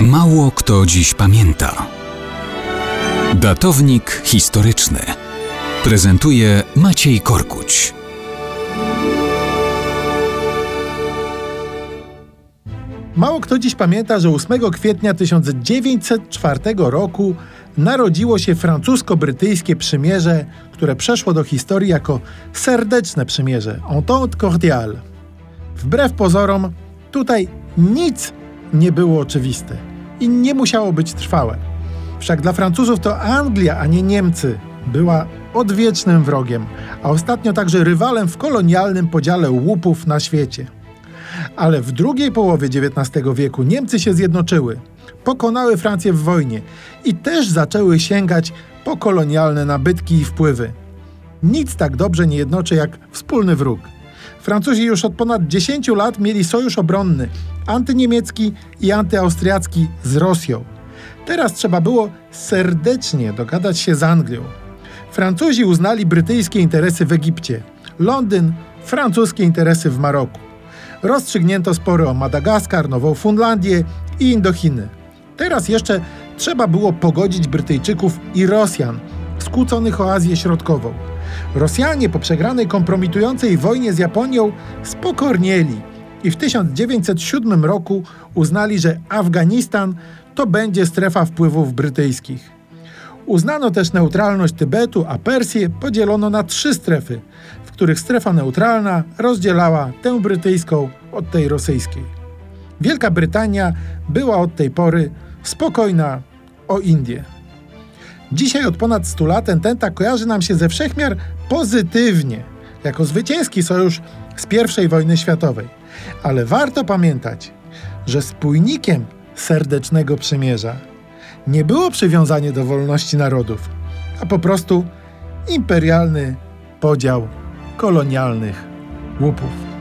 Mało kto dziś pamięta. Datownik historyczny prezentuje Maciej Korkuć. Mało kto dziś pamięta, że 8 kwietnia 1904 roku narodziło się francusko-brytyjskie przymierze, które przeszło do historii jako serdeczne przymierze Entente Cordiale. Wbrew pozorom, tutaj nic nie było oczywiste i nie musiało być trwałe. Wszak dla Francuzów to Anglia, a nie Niemcy była odwiecznym wrogiem, a ostatnio także rywalem w kolonialnym podziale łupów na świecie. Ale w drugiej połowie XIX wieku Niemcy się zjednoczyły, pokonały Francję w wojnie i też zaczęły sięgać po kolonialne nabytki i wpływy. Nic tak dobrze nie jednoczy jak wspólny wróg. Francuzi już od ponad 10 lat mieli sojusz obronny antyniemiecki i antyaustriacki z Rosją. Teraz trzeba było serdecznie dogadać się z Anglią. Francuzi uznali brytyjskie interesy w Egipcie, Londyn francuskie interesy w Maroku. Rozstrzygnięto spory o Madagaskar, Nową Fundlandię i Indochiny. Teraz jeszcze trzeba było pogodzić Brytyjczyków i Rosjan, skłóconych o Azję Środkową. Rosjanie po przegranej kompromitującej wojnie z Japonią spokornieli i w 1907 roku uznali, że Afganistan to będzie strefa wpływów brytyjskich. Uznano też neutralność Tybetu, a Persję podzielono na trzy strefy, w których strefa neutralna rozdzielała tę brytyjską od tej rosyjskiej. Wielka Brytania była od tej pory spokojna o Indię. Dzisiaj od ponad 100 lat Ententa kojarzy nam się ze wszechmiar pozytywnie, jako zwycięski sojusz z I wojny światowej. Ale warto pamiętać, że spójnikiem serdecznego przymierza nie było przywiązanie do wolności narodów, a po prostu imperialny podział kolonialnych łupów.